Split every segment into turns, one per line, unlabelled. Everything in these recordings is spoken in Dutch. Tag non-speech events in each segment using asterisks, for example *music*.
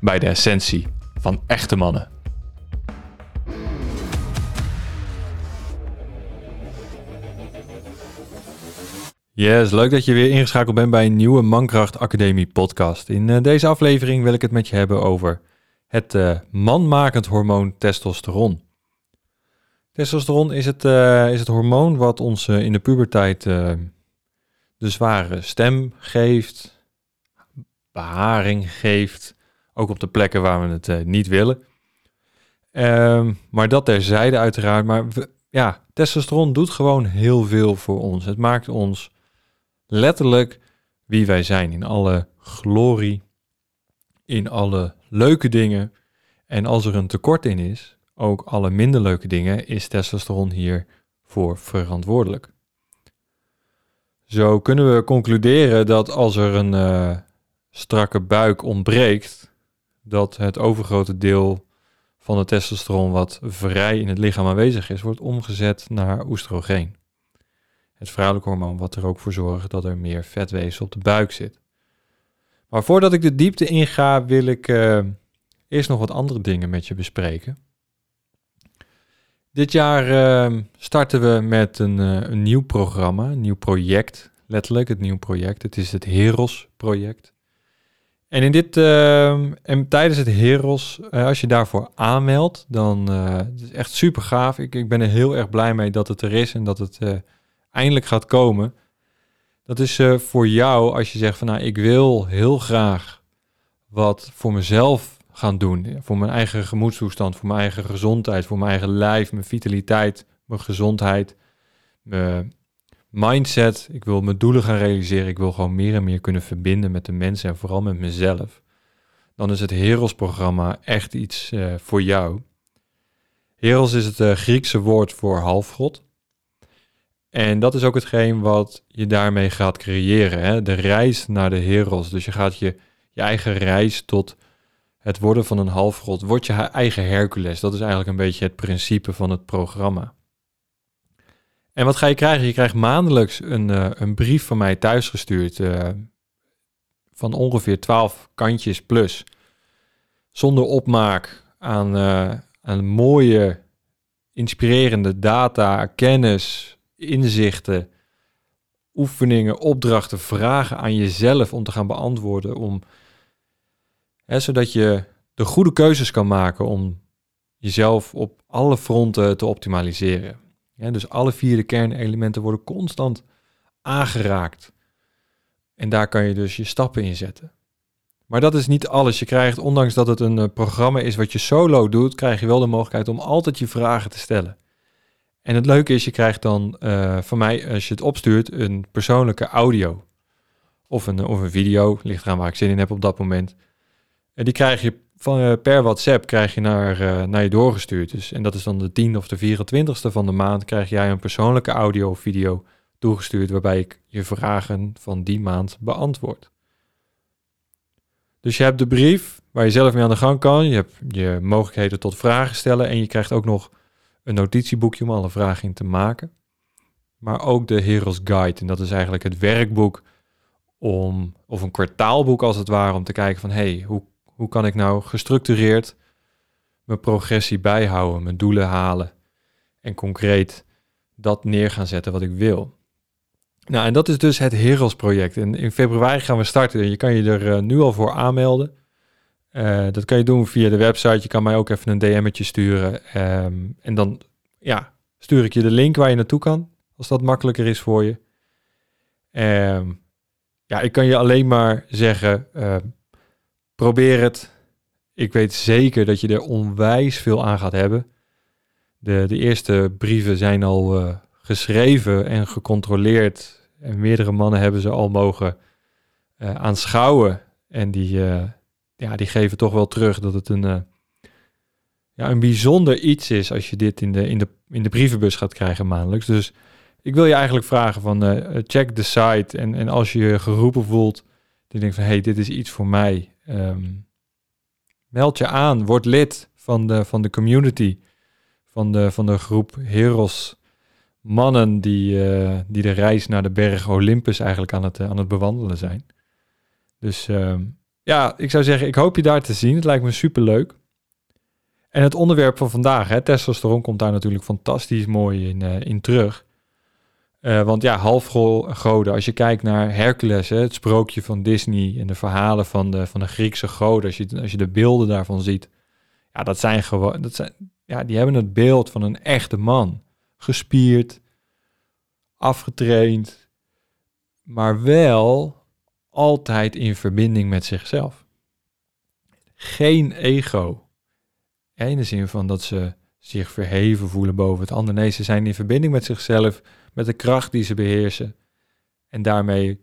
bij de essentie van echte mannen. Yes, leuk dat je weer ingeschakeld bent bij een nieuwe Mankracht Academie podcast. In eh, deze aflevering wil ik het met je hebben over het uh, manmakend hormoon testosteron. Testosteron is het, uh, is het hormoon wat ons in de puberteit de zware stem geeft, beharing geeft, ook op de plekken waar we het niet willen. Um, maar dat terzijde uiteraard. Maar ja, testosteron doet gewoon heel veel voor ons. Het maakt ons letterlijk wie wij zijn in alle glorie, in alle leuke dingen. En als er een tekort in is, ook alle minder leuke dingen, is testosteron hiervoor verantwoordelijk. Zo kunnen we concluderen dat als er een uh, strakke buik ontbreekt, dat het overgrote deel van de testosteron wat vrij in het lichaam aanwezig is, wordt omgezet naar oestrogeen het vrouwelijk hormoon, wat er ook voor zorgt dat er meer vetweefsel op de buik zit. Maar voordat ik de diepte inga, wil ik uh, eerst nog wat andere dingen met je bespreken. Dit jaar uh, starten we met een, uh, een, nieuw programma, een nieuw project. Letterlijk, het nieuw project. Het is het Heros-project. En, in dit, ehm, en tijdens het Heros, als je daarvoor aanmeldt, dan het is echt super gaaf. Ik, ik ben er heel erg blij mee dat het er is en dat het eindelijk gaat komen. Dat is uh, voor jou als je zegt van nou, ik wil heel graag wat voor mezelf gaan doen. Voor mijn eigen gemoedstoestand, voor mijn eigen gezondheid, voor mijn eigen lijf, mijn vitaliteit, mijn gezondheid, mijn mindset. Ik wil mijn doelen gaan realiseren. Ik wil gewoon meer en meer kunnen verbinden met de mensen en vooral met mezelf. Dan is het Heros-programma echt iets uh, voor jou. Heros is het uh, Griekse woord voor halfgod. En dat is ook hetgeen wat je daarmee gaat creëren. Hè? De reis naar de Heros. Dus je gaat je, je eigen reis tot het worden van een halfgod. Word je eigen Hercules. Dat is eigenlijk een beetje het principe van het programma. En wat ga je krijgen? Je krijgt maandelijks een, uh, een brief van mij thuisgestuurd. Uh, van ongeveer 12 kantjes plus. Zonder opmaak aan, uh, aan mooie, inspirerende data, kennis, inzichten, oefeningen, opdrachten, vragen aan jezelf om te gaan beantwoorden. Om, hè, zodat je de goede keuzes kan maken om jezelf op alle fronten te optimaliseren. Dus alle vier de kernelementen worden constant aangeraakt. En daar kan je dus je stappen in zetten. Maar dat is niet alles. Je krijgt, ondanks dat het een eh, programma is wat je solo doet, krijg je wel de mogelijkheid om altijd je vragen te stellen. En het leuke is, je krijgt dan uh, van mij, als je het opstuurt, een persoonlijke audio. Of een, of een video, ligt eraan waar ik zin in heb op dat moment. En die krijg je van, uh, per WhatsApp krijg je naar, uh, naar je doorgestuurd. Dus, en dat is dan de 10 of de 24ste van de maand, krijg jij een persoonlijke audio of video toegestuurd, waarbij ik je vragen van die maand beantwoord. Dus je hebt de brief waar je zelf mee aan de gang kan. Je hebt je mogelijkheden tot vragen stellen en je krijgt ook nog een notitieboekje om alle vragen in te maken. Maar ook de Heroes Guide. En dat is eigenlijk het werkboek om, of een kwartaalboek als het ware, om te kijken van hey, hoe, hoe kan ik nou gestructureerd mijn progressie bijhouden, mijn doelen halen en concreet dat neer gaan zetten wat ik wil. Nou, en dat is dus het Heroes project. En in februari gaan we starten. Je kan je er uh, nu al voor aanmelden. Eh, dat kan je doen via de website. Je kan mij ook even een DM'tje sturen. Ehm, en dan ja, stuur ik je de link waar je naartoe kan. Als dat makkelijker is voor je. Ehm, ja, ik kan je alleen maar zeggen, ehm, probeer het. Ik weet zeker dat je er onwijs veel aan gaat hebben. De, de eerste brieven zijn al eh, geschreven en gecontroleerd. En meerdere mannen hebben ze al mogen uh, aanschouwen. En die, uh, ja, die geven toch wel terug dat het een, ja, een bijzonder iets is als je dit in de, in, de, in de brievenbus gaat krijgen maandelijks. Dus ik wil je eigenlijk vragen van check de site. En, en als je je geroepen voelt, die denkt van hey, dit is iets voor mij. Um, meld je aan, word lid van de, van de community van de, van de groep Heros mannen die, uh, die de reis naar de berg Olympus eigenlijk aan het, uh, aan het bewandelen zijn. Dus uh, ja, ik zou zeggen, ik hoop je daar te zien. Het lijkt me super leuk. En het onderwerp van vandaag, hè, testosteron, komt daar natuurlijk fantastisch mooi in, uh, in terug. Want ja, halfgoden, als je kijkt naar Hercules, hè, het sprookje van Disney en de verhalen van de, van de Griekse goden, als je, als je de beelden daarvan ziet, ja, dat zijn gewoon, dat zijn, ja, die hebben het beeld van een echte man. Gespierd, afgetraind, maar wel altijd in verbinding met zichzelf. Geen ego. In de zin van dat ze zich verheven voelen boven het ander. Nee, ze zijn in verbinding met zichzelf, met de kracht die ze beheersen. En daarmee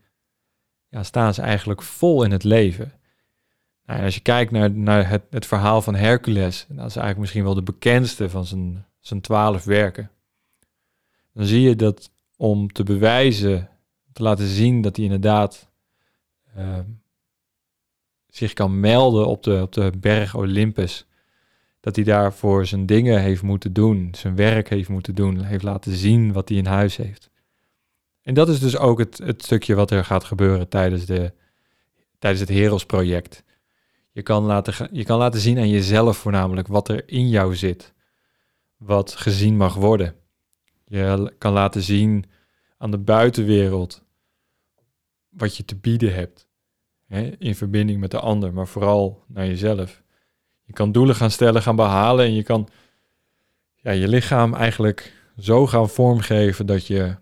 ja, staan ze eigenlijk vol in het leven. Nou, als je kijkt naar, naar het, het verhaal van Hercules, dat is eigenlijk misschien wel de bekendste van zijn, zijn twaalf werken. Dan zie je dat om te bewijzen, te laten zien dat hij inderdaad uh, zich kan melden op de, op de berg Olympus, dat hij daarvoor zijn dingen heeft moeten doen, zijn werk heeft moeten doen, heeft laten zien wat hij in huis heeft. En dat is dus ook het, het stukje wat er gaat gebeuren tijdens, de, tijdens het Heros-project. Je kan, laten, je kan laten zien aan jezelf voornamelijk wat er in jou zit. Wat gezien mag worden. Je kan laten zien aan de buitenwereld wat je te bieden hebt. Hè, in verbinding met de ander, maar vooral naar jezelf. Je kan doelen gaan stellen, gaan behalen en je kan ja, je lichaam eigenlijk zo gaan vormgeven dat je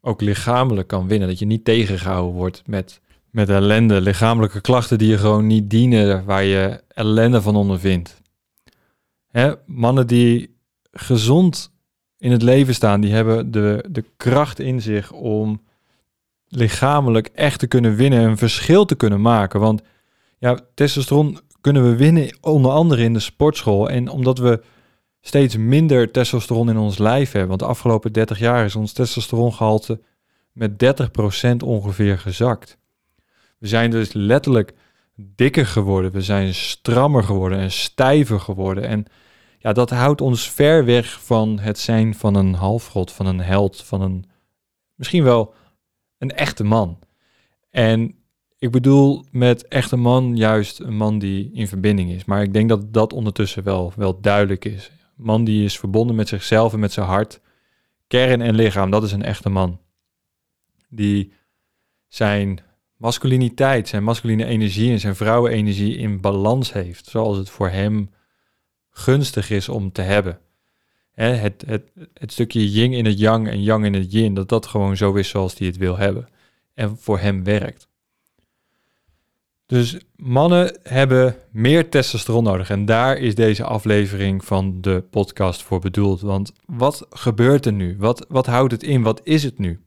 ook lichamelijk kan winnen. Dat je niet tegengehouden wordt met met ellende, lichamelijke klachten die je gewoon niet dienen, waar je ellende van ondervindt. Hè, mannen die gezond in het leven staan, die hebben de, de kracht in zich om lichamelijk echt te kunnen winnen, een verschil te kunnen maken. Want ja, testosteron kunnen we winnen onder andere in de sportschool. En omdat we steeds minder testosteron in ons lijf hebben, want de afgelopen 30 jaar is ons testosterongehalte met 30% ongeveer gezakt. We zijn dus letterlijk dikker geworden. We zijn strammer geworden en stijver geworden. En ja, dat houdt ons ver weg van het zijn van een halfgod, van een held, van een misschien wel een echte man. En ik bedoel met echte man juist een man die in verbinding is. Maar ik denk dat dat ondertussen wel, wel duidelijk is. Een man die is verbonden met zichzelf en met zijn hart. Kern en lichaam, dat is een echte man. Die zijn masculiniteit, zijn masculine energie en zijn vrouwenenergie in balans heeft, zoals het voor hem gunstig is om te hebben. het, het, het stukje yin in het yang en yang in het yin, dat dat gewoon zo is zoals hij het wil hebben en voor hem werkt. Dus mannen hebben meer testosteron nodig en daar is deze aflevering van de podcast voor bedoeld. Want wat gebeurt er nu? Wat, wat houdt het in? Wat is het nu?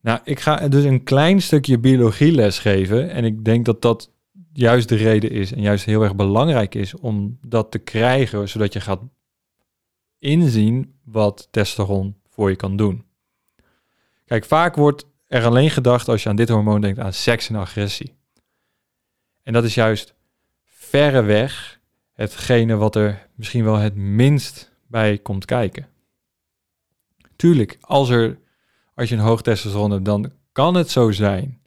Nou, ik ga dus een klein stukje biologie les geven. En ik denk dat dat juist de reden is en juist heel erg belangrijk is om dat te krijgen, zodat je gaat inzien wat testosteron voor je kan doen. Kijk, vaak wordt er alleen gedacht als je aan dit hormoon denkt aan seks en agressie. En dat is juist verreweg hetgene wat er misschien wel het minst bij komt kijken. Tuurlijk, als er als je een hoog testosteron hebt, dan kan het zo zijn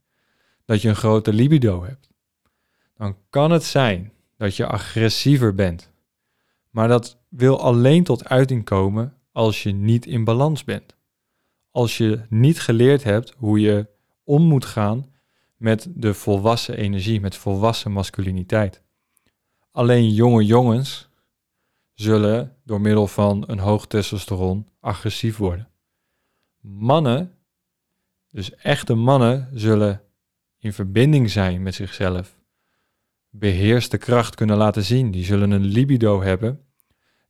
dat je een grote libido hebt. Dan kan het zijn dat je agressiever bent. Maar dat wil alleen tot uiting komen als je niet in balans bent. Als je niet geleerd hebt hoe je om moet gaan met de volwassen energie, met volwassen masculiniteit. alleen jonge jongens zullen door middel van een hoog testosteron agressief worden. Mannen, dus echte mannen, zullen in verbinding zijn met zichzelf, beheerste kracht kunnen laten zien. Die zullen een libido hebben,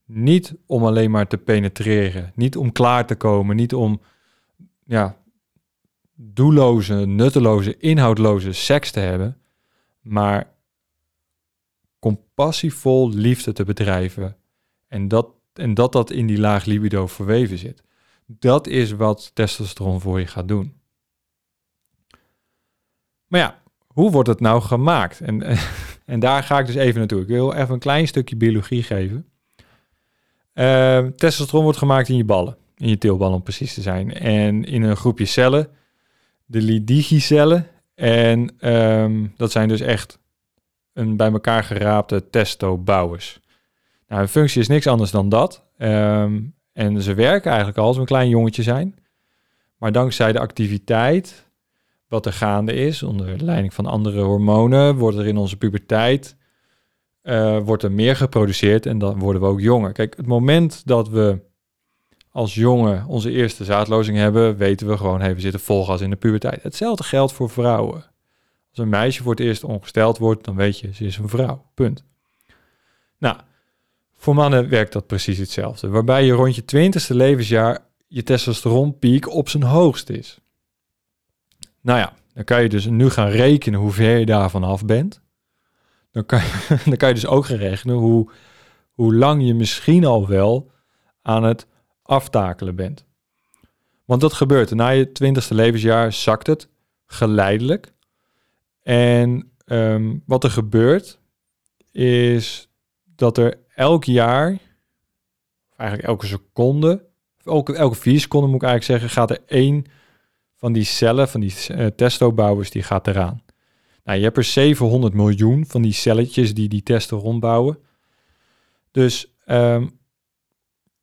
niet om alleen maar te penetreren, niet om klaar te komen, niet om ja, doelloze, nutteloze, inhoudloze seks te hebben, maar compassievol liefde te bedrijven. En dat, en dat dat in die laag libido verweven zit. Dat is wat testosteron voor je gaat doen. Maar ja, hoe wordt het nou gemaakt? En, *laughs* en daar ga ik dus even naartoe. Ik wil even een klein stukje biologie geven. Uh, testosteron wordt gemaakt in je ballen, in je teelballen om precies te zijn. En in een groepje cellen, de Lydigi-cellen. En ehm, dat zijn dus echt een bij elkaar geraapte testobouwers. Nou, hun functie is niks anders dan dat. Ehm, en ze werken eigenlijk al als een klein jongetje zijn. Maar dankzij de activiteit, wat er gaande is, onder leiding van andere hormonen, wordt er in onze puberteit uh, wordt er meer geproduceerd en dan worden we ook jonger. Kijk, het moment dat we als jongen onze eerste zaadlozing hebben, weten we gewoon, hey, we zitten vol gas in de puberteit. Hetzelfde geldt voor vrouwen. Als een meisje voor het eerst ongesteld wordt, dan weet je, ze is een vrouw. Punt. Nou, voor mannen werkt dat precies hetzelfde. Waarbij je rond je twintigste levensjaar je testosteronpiek op zijn hoogst is. Nou ja, dan kan je dus nu gaan rekenen hoe ver je daarvan af bent. Dan kan, je, *laughs* dan kan je dus ook gaan rekenen hoe, hoe lang je misschien al wel aan het aftakelen bent. Want dat gebeurt. Na je twintigste levensjaar zakt het geleidelijk. En um, wat er gebeurt is dat er elk jaar, eigenlijk elke seconde, elke, elke vier seconden moet ik eigenlijk zeggen, gaat er één van die cellen, van die uh, testobouwers, die gaat eraan. Nou, je hebt er 700 miljoen van die celletjes die die testen rondbouwen. Dus um,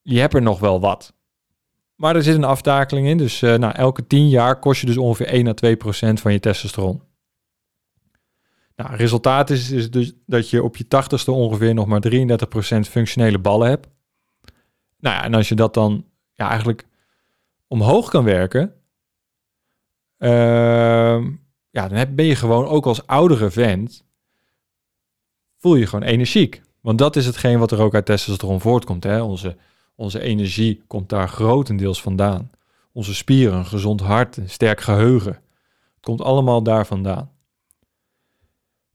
je hebt er nog wel wat. Maar er zit een aftakeling in. Dus uh, nou, elke 10 jaar kost je dus ongeveer 1 à 2 procent van je testosteron. Nou, resultaat is, dus dat je op je 80ste ongeveer nog maar 33 procent functionele ballen hebt. Nou ja, en als je dat dan ja, eigenlijk omhoog kan werken, uh, ja, dan ben je gewoon ook als oudere vent, voel je gewoon energiek. Want dat is hetgeen wat er ook uit testosteron voortkomt. Hè? Onze, onze energie komt daar grotendeels vandaan. Onze spieren, een gezond hart, een sterk geheugen. Het komt allemaal daar vandaan.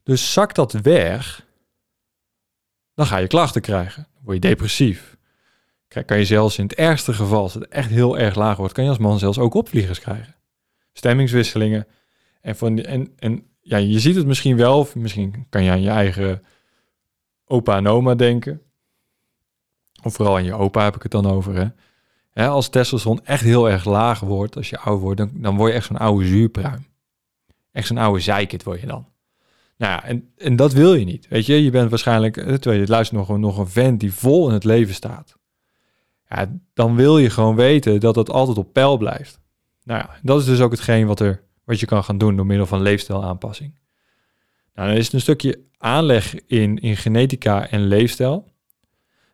Dus zakt dat weg, dan ga je klachten krijgen. Dan word je depressief. Kan je zelfs in het ergste geval, als het echt heel erg laag wordt, kan je als man zelfs ook opvliegers krijgen. Stemmingswisselingen, en, van, en, en ja, je ziet het misschien wel, misschien kan je aan je eigen opa en oma denken. Vooral aan je opa heb ik het dan over. Hè? als testosteron echt heel erg laag wordt, als je oud wordt, dan, dan word je echt zo'n oude zuurpruim. Echt zo'n oude zeikert word je dan. Nou ja, en, en dat wil je niet. Weet je, je bent waarschijnlijk, eh, terwijl je luistert nog, nog een vent die vol in het leven staat. Ja, dan wil je gewoon weten dat het altijd op peil blijft. Nou ja, dat is dus ook hetgeen wat er wat je kan gaan doen door middel van leefstijlaanpassing. Nou, dan is een stukje aanleg in, in genetica en leefstijl,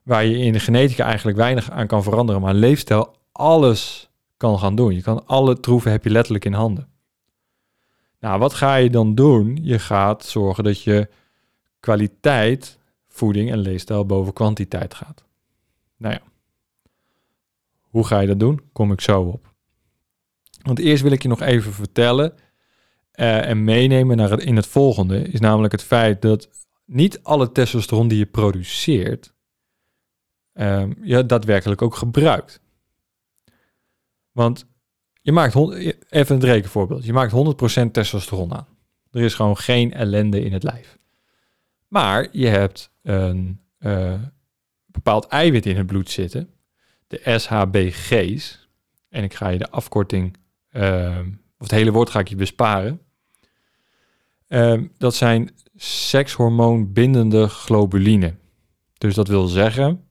waar je in de genetica eigenlijk weinig aan kan veranderen, maar leefstijl alles kan gaan doen. Je kan alle troeven heb je letterlijk in handen. Nou, wat ga je dan doen? Je gaat zorgen dat je kwaliteit, voeding en leefstijl boven kwantiteit gaat. Nou ja, hoe ga je dat doen? Kom ik zo op. Want eerst wil ik je nog even vertellen uh, en meenemen naar in het volgende, is namelijk het feit dat niet alle testosteron die je produceert, um, je daadwerkelijk ook gebruikt. Want je maakt, even een rekenvoorbeeld, je maakt 100% testosteron aan. Er is gewoon geen ellende in het lijf. Maar je hebt een uh, bepaald eiwit in het bloed zitten, de SHBG's. En ik ga je de afkorting Ehm, of het hele woord ga ik je besparen. Ehm, dat zijn sekshormoonbindende globuline. Dus dat wil zeggen,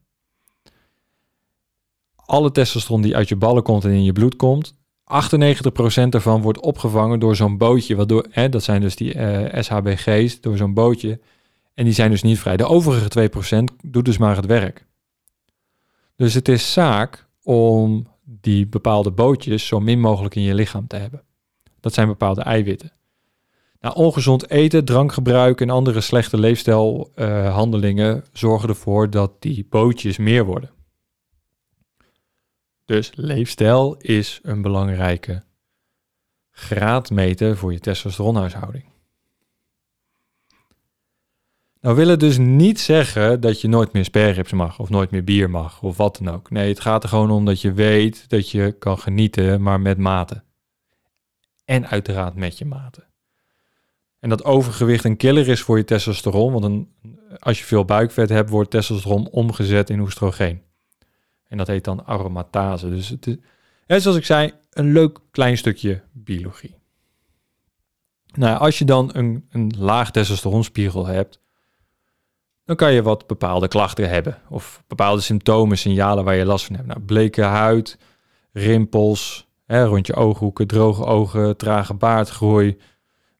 alle testosteron die uit je ballen komt en in je bloed komt, 98% ervan wordt opgevangen door zo'n bootje, waardoor, hè, dat zijn dus die eh, SHBG's, door zo'n bootje. En die zijn dus niet vrij. De overige 2% doet dus maar het werk. Dus het is zaak om die bepaalde bootjes zo min mogelijk in je lichaam te hebben. Dat zijn bepaalde eiwitten. Nou, ongezond eten, drankgebruik en andere slechte leefstijlhandelingen zorgen ervoor dat die bootjes meer worden. Dus leefstijl is een belangrijke graadmeter voor je testosteronhuishouding. Nou wil het dus niet zeggen dat je nooit meer sperrips mag of nooit meer bier mag of wat dan ook. Nee, het gaat er gewoon om dat je weet dat je kan genieten, maar met mate. En uiteraard met je mate. En dat overgewicht een killer is voor je testosteron, want als je veel buikvet hebt, wordt testosteron omgezet in oestrogeen. En dat heet dan aromatase. Dus het is, en zoals ik zei, een leuk klein stukje biologie. Nou, als je dan een, een laag testosteronspiegel hebt, dan kan je wat bepaalde klachten hebben. Of bepaalde symptomen, signalen waar je last van hebt. Nou, bleke huid, rimpels, hè, rond je ooghoeken, droge ogen, trage baardgroei,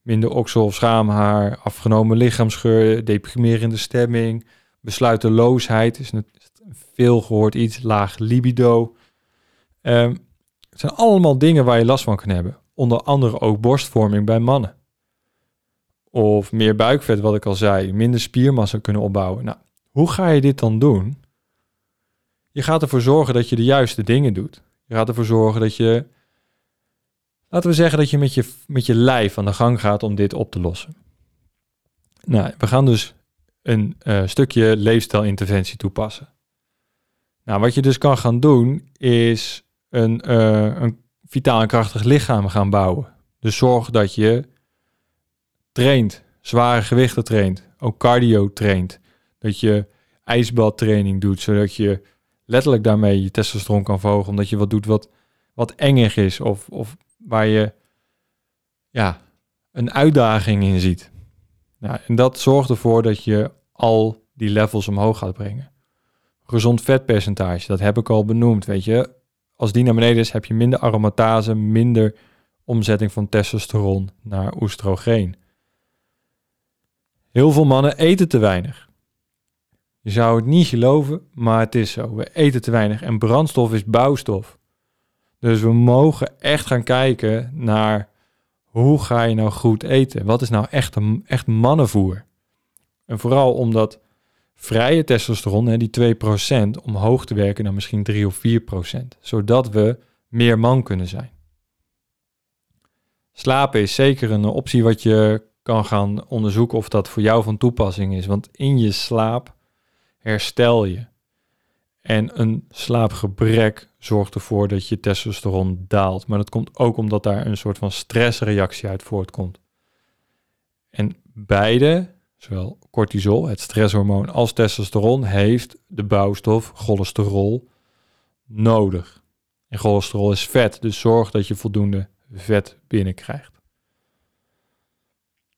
minder oksel of schaamhaar, afgenomen lichaamsgeur, deprimerende stemming, besluiteloosheid is veel gehoord iets, laag libido. Um, het zijn allemaal dingen waar je last van kan hebben. Onder andere ook borstvorming bij mannen. Of meer buikvet, wat ik al zei, minder spiermassa kunnen opbouwen. Nou, hoe ga je dit dan doen? Je gaat ervoor zorgen dat je de juiste dingen doet. Je gaat ervoor zorgen dat je, laten we zeggen dat je met je, met je lijf aan de gang gaat om dit op te lossen. Nou, we gaan dus een uh, stukje leefstijlinterventie toepassen. Nou, wat je dus kan gaan doen, is een, uh, een vitaal en krachtig lichaam gaan bouwen. Dus zorg dat je traint, zware gewichten traint, ook cardio traint. Dat je ijsbadtraining doet, zodat je letterlijk daarmee je testosteron kan verhogen. Omdat je wat doet wat, wat engig is of, of waar je ja, een uitdaging in ziet. Nou, en dat zorgt ervoor dat je al die levels omhoog gaat brengen. Gezond vetpercentage, dat heb ik al benoemd, weet je. Als die naar beneden is, heb je minder aromatase, minder omzetting van testosteron naar oestrogeen. Heel veel mannen eten te weinig. Je zou het niet geloven, maar het is zo. We eten te weinig en brandstof is bouwstof. Dus we mogen echt gaan kijken naar hoe ga je nou goed eten? Wat is nou echt, een, echt mannenvoer? En vooral omdat vrije testosteron, hè, die 2%, omhoog te werken naar misschien 3 of 4%. Zodat we meer man kunnen zijn. Slapen is zeker een optie wat je kan gaan onderzoeken of dat voor jou van toepassing is. Want in je slaap herstel je. En een slaapgebrek zorgt ervoor dat je testosteron daalt. Maar dat komt ook omdat daar een soort van stressreactie uit voortkomt. En beide Zowel cortisol, het stresshormoon, als testosteron heeft de bouwstof cholesterol nodig. En cholesterol is vet, dus zorg dat je voldoende vet binnenkrijgt.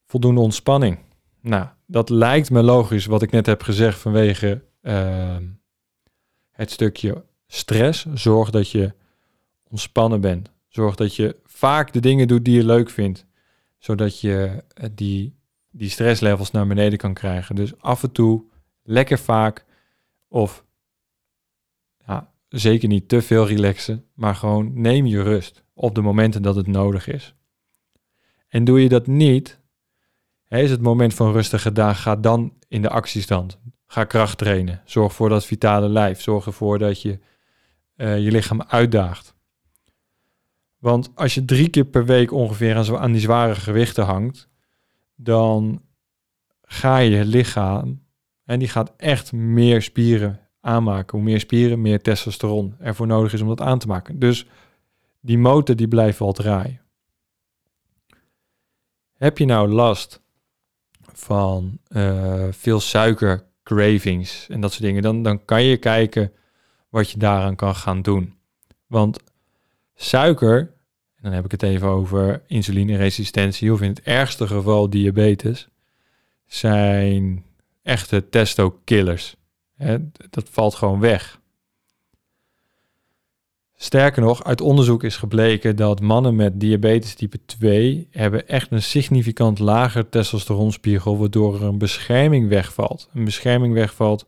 Voldoende ontspanning. Nou, dat lijkt me logisch wat ik net heb gezegd vanwege uh, het stukje stress. Zorg dat je ontspannen bent. Zorg dat je vaak de dingen doet die je leuk vindt, zodat je die die stresslevels naar beneden kan krijgen. Dus af en toe, lekker vaak, of ja, zeker niet te veel relaxen, maar gewoon neem je rust op de momenten dat het nodig is. En doe je dat niet, is het moment van rustige dag, ga dan in de actiestand. Ga kracht trainen. Zorg voor dat vitale lijf. Zorg ervoor dat je uh, je lichaam uitdaagt. Want als je drie keer per week ongeveer aan die zware gewichten hangt, dan ga je lichaam en die gaat echt meer spieren aanmaken. Hoe meer spieren, meer testosteron ervoor nodig is om dat aan te maken. Dus die motor die blijft wel draaien. Heb je nou last van uh, veel suiker cravings en dat soort dingen, dan, dan kan je kijken wat je daaraan kan gaan doen. Want suiker dan heb ik het even over insulineresistentie of in het ergste geval diabetes, zijn echte testo-killers. Dat valt gewoon weg. Sterker nog, uit onderzoek is gebleken dat mannen met diabetes type 2 hebben echt een significant lager testosteronspiegel, waardoor er een bescherming wegvalt. Een bescherming wegvalt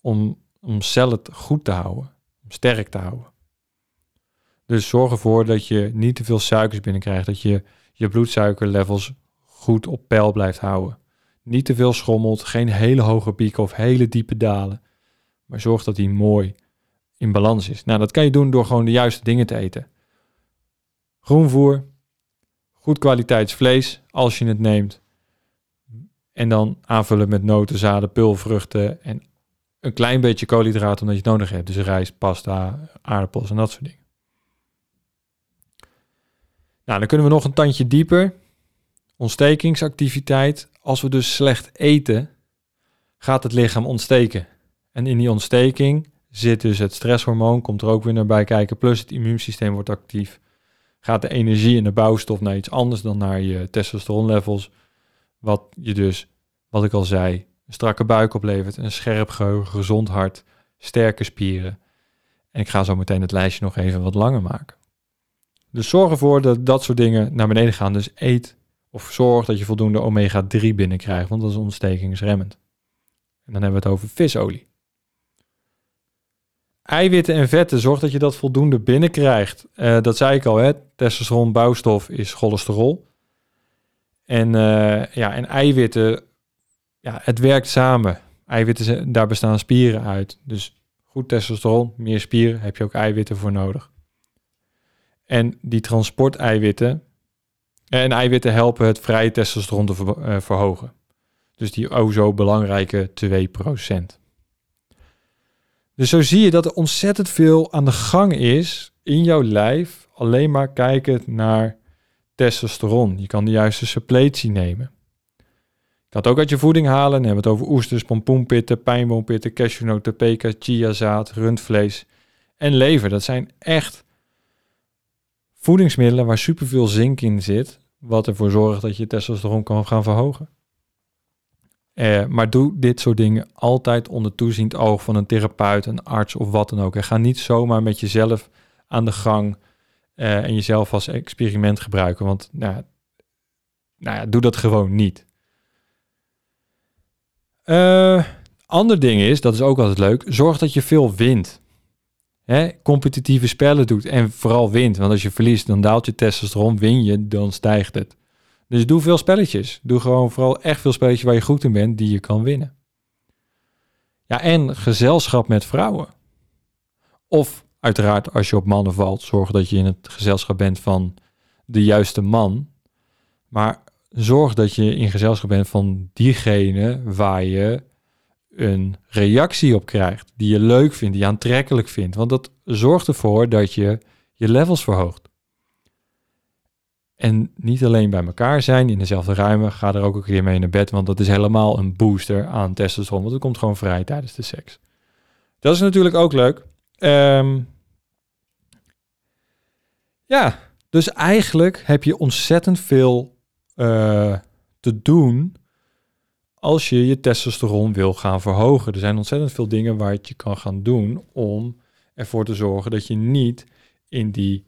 om, om cellen goed te houden, om sterk te houden. Dus zorg ervoor dat je niet te veel suikers binnenkrijgt, dat je je bloedsuikerlevels goed op peil blijft houden. Niet te veel schommelt, geen hele hoge pieken of hele diepe dalen. Maar zorg dat die mooi in balans is. Nou, dat kan je doen door gewoon de juiste dingen te eten. Groenvoer, goed kwaliteitsvlees als je het neemt. En dan aanvullen met noten, zaden, pulvruchten en een klein beetje koolhydraten omdat je het nodig hebt. Dus rijst, pasta, aardappels en dat soort dingen. Nou, dan kunnen we nog een tandje dieper. Ontstekingsactiviteit. Als we dus slecht eten, gaat het lichaam ontsteken. En in die ontsteking zit dus het stresshormoon, komt er ook weer naar bij kijken. Plus het immuunsysteem wordt actief. Gaat de energie en de bouwstof naar iets anders dan naar je testosteronlevels. Wat je dus, wat ik al zei, een strakke buik oplevert, een scherp geheugen, gezond hart, sterke spieren. En ik ga zo meteen het lijstje nog even wat langer maken. Dus zorg ervoor dat dat soort dingen naar beneden gaan. Dus eet of zorg dat je voldoende omega-3 binnenkrijgt, want dat is ontstekingsremmend. En dan hebben we het over visolie. Eiwitten en vetten, zorg dat je dat voldoende binnenkrijgt. Uh, dat zei ik al, hè? testosteron bouwstof is cholesterol. En, uh, ja, en eiwitten, ja, het werkt samen. Eiwitten, daar bestaan spieren uit. Dus goed testosteron, meer spieren, heb je ook eiwitten voor nodig. En die transporteiwitten en eiwitten helpen het vrije testosteron te uh, verhogen. Dus die o zo belangrijke 2%. Dus zo zie je dat er ontzettend veel aan de gang is in jouw lijf, alleen maar kijken naar testosteron. Je kan de juiste suppletie nemen. Je kan het ook uit je voeding halen. Dan hebben we het over oesters, pompoenpitten, pijnboompitten, cashewnoten, peka, chiazaad, rundvlees en lever. Dat zijn echt voedingsmiddelen waar superveel zink in zit, wat ervoor zorgt dat je testosteron kan gaan verhogen. Eh, maar doe dit soort dingen altijd onder toeziend oog van een therapeut, een arts of wat dan ook. En ga niet zomaar met jezelf aan de gang uh, en jezelf als experiment gebruiken. Want nou, nou ja, doe dat gewoon niet. Uh, ander ding is, dat is ook altijd leuk, zorg dat je veel wint. Hè, competitieve spellen doet en vooral wint. Want als je verliest, dan daalt je testosteron, win je, dan stijgt het. Dus doe veel spelletjes. Doe gewoon vooral echt veel spelletjes waar je goed in bent, die je kan winnen. Ja, en gezelschap met vrouwen. Of uiteraard, als je op mannen valt, zorg dat je in het gezelschap bent van de juiste man. Maar zorg dat je in gezelschap bent van diegene waar je een reactie op krijgt. Die je leuk vindt, die je aantrekkelijk vindt. Want dat zorgt ervoor dat je je levels verhoogt. En niet alleen bij elkaar zijn in dezelfde ruimte, ga er ook een keer mee naar bed, want dat is helemaal een booster aan testosteron, want het komt gewoon vrij tijdens de seks. Dat is natuurlijk ook leuk. Um, ja, dus eigenlijk heb je ontzettend veel uh, te doen als je je testosteron wil gaan verhogen. Er zijn ontzettend veel dingen waar je kan gaan doen om ervoor te zorgen dat je niet in die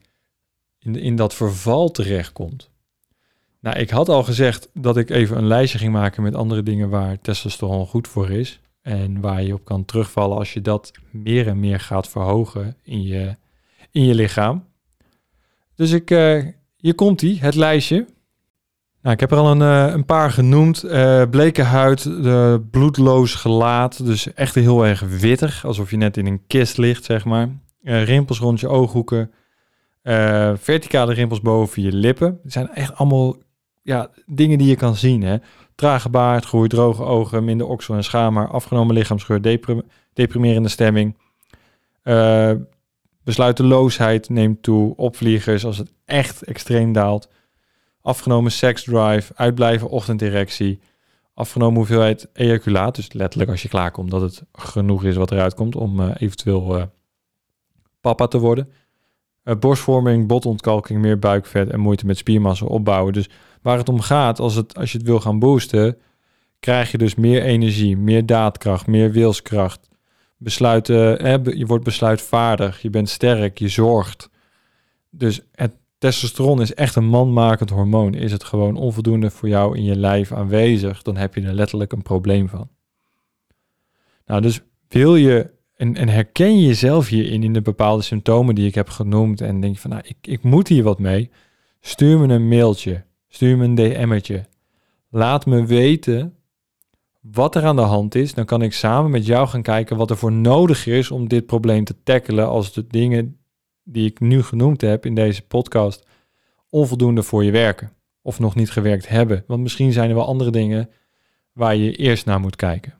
in, in dat verval terechtkomt. Nou, ik had al gezegd dat ik even een lijstje ging maken met andere dingen waar testosteron goed voor is. En waar je op kan terugvallen als je dat meer en meer gaat verhogen in je, in je lichaam. Dus ik, uh, hier komt hij, het lijstje. Nou, ik heb er al een, uh, een paar genoemd. Uh, bleke huid, uh, bloedloos gelaat. Dus echt heel erg wittig. Alsof je net in een kist ligt, zeg maar. rimpels rond je ooghoeken. Verticale rimpels boven je lippen. Het zijn echt allemaal ja, dingen die je kan zien. Hè? Trage baard, groei, droge ogen, minder oksel en schaamhaar, afgenomen lichaamsgeur, deprim deprimerende stemming. Besluiteloosheid neemt toe, opvliegers als het echt extreem daalt. Afgenomen seksdrive, uitblijven ochtenderectie. Afgenomen hoeveelheid ejaculaat, dus letterlijk als je klaarkomt dat het genoeg is wat eruit komt om uh, eventueel papa te worden. Uh, borstvorming, botontkalking, meer buikvet en moeite met spiermassa opbouwen. Dus waar het om gaat, als, het, als je het wil gaan boosten, krijg je dus meer energie, meer daadkracht, meer wilskracht. besluiten, hè, je wordt besluitvaardig, je bent sterk, je zorgt. Dus het testosteron is echt een manmakend hormoon. Is het gewoon onvoldoende voor jou in je lijf aanwezig, dan heb je er letterlijk een probleem van. Nou, dus wil je en, en herken je jezelf hierin in de bepaalde symptomen die ik heb genoemd en denk je van, nou, ik, ik moet hier wat mee, stuur me een mailtje, stuur me een DM'tje. Laat me weten wat er aan de hand is. Dan kan ik samen met jou gaan kijken wat er voor nodig is om dit probleem te tackelen als de dingen die ik nu genoemd heb in deze podcast onvoldoende voor je werken of nog niet gewerkt hebben. Want misschien zijn er wel andere dingen waar je eerst naar moet kijken.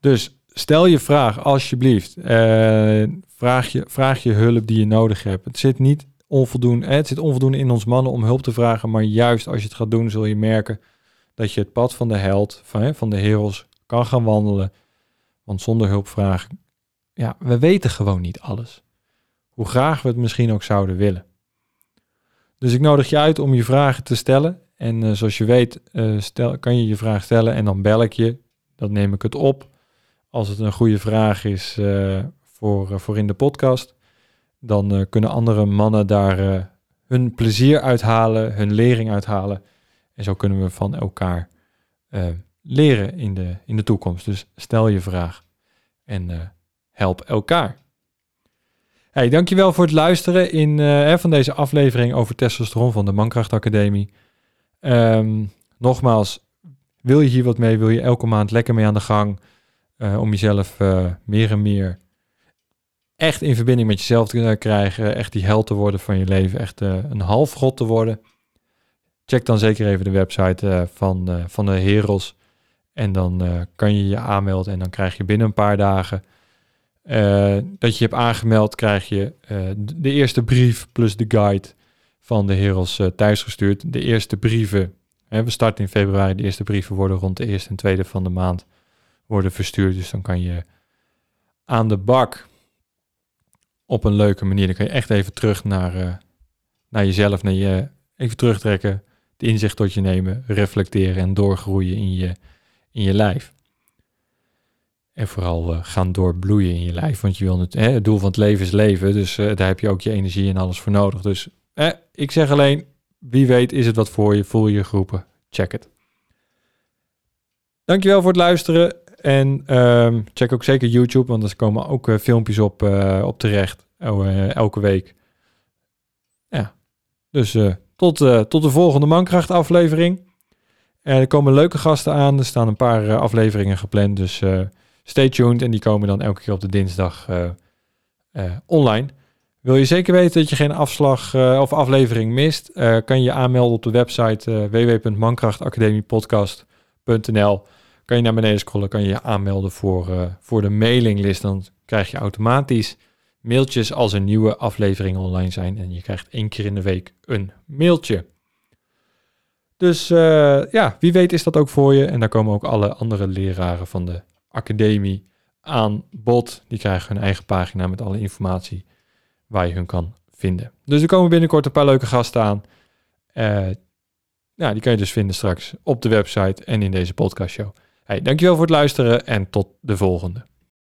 Dus stel je vraag alsjeblieft. Uh, vraag, je, vraag je hulp die je nodig hebt. Het zit niet onvoldoende, het zit onvoldoende in ons mannen om hulp te vragen, maar juist als je het gaat doen, zul je merken dat je het pad van de held, van, van de heroes, kan gaan wandelen. Want zonder hulpvraag, ja, we weten gewoon niet alles. Hoe graag we het misschien ook zouden willen. Dus ik nodig je uit om je vragen te stellen. En uh, zoals je weet, uh, stel, kan je je vraag stellen en dan bel ik je. Dan neem ik het op. Als het een goede vraag is uh, voor, voor in de podcast, dan kunnen andere mannen daar hun plezier uithalen, hun lering uithalen. En zo kunnen we van elkaar leren in de, in de toekomst. Dus stel je vraag en help elkaar. Hey, dankjewel voor het luisteren in, uh, van deze aflevering over testosteron van de Mankracht Academie. Um, nogmaals, wil je hier wat mee? Wil je elke maand lekker mee aan de gang? om jezelf meer en meer echt in verbinding met jezelf te krijgen. Echt die held te worden van je leven. Echt een halfgod te worden check dan zeker even de website van, van de Heros. En dan kan je je aanmelden en dan krijg je binnen een paar dagen dat je hebt aangemeld, krijg je de eerste brief plus de guide van de Heros thuisgestuurd. De eerste brieven, hè, we starten in februari, de eerste brieven worden rond de eerste en tweede van de maand worden verstuurd. Dus dan kan je aan de bak op een leuke manier. Dan kan je echt even terug naar, naar jezelf, naar je, even terugtrekken het inzicht tot je nemen, reflecteren en doorgroeien in je, in je lijf. En vooral uh, gaan doorbloeien in je lijf, want je wil het, het doel van het leven is leven, dus uh, daar heb je ook je energie en alles voor nodig. Dus eh, ik zeg alleen, wie weet is het wat voor je, voel je groepen, check het. Dankjewel voor het luisteren en um, check ook zeker YouTube, want er komen ook uh, filmpjes op, op terecht, elke week. Ja, dus tot, tot de volgende Mankracht aflevering. er komen leuke gasten aan. Er staan een paar afleveringen gepland. Dus stay tuned. En die komen dan elke keer op de dinsdag online. Wil je zeker weten dat je geen afslag of aflevering mist? kan je aanmelden op de website www.mankrachtacademiepodcast.nl. Kan je naar beneden scrollen, kan je je aanmelden voor, voor de mailinglist. Dan krijg je automatisch mailtjes als er nieuwe afleveringen online zijn. En je krijgt één keer in de week een mailtje. Dus ja, wie weet is dat ook voor je. En daar komen ook alle andere leraren van de academie aan bod. Die krijgen hun eigen pagina met alle informatie waar je hun kan vinden. Dus er komen binnenkort een paar leuke gasten aan. Uh, ja, die kan je dus vinden straks op de website en in deze podcastshow. Hey, dankjewel voor het luisteren en tot de volgende.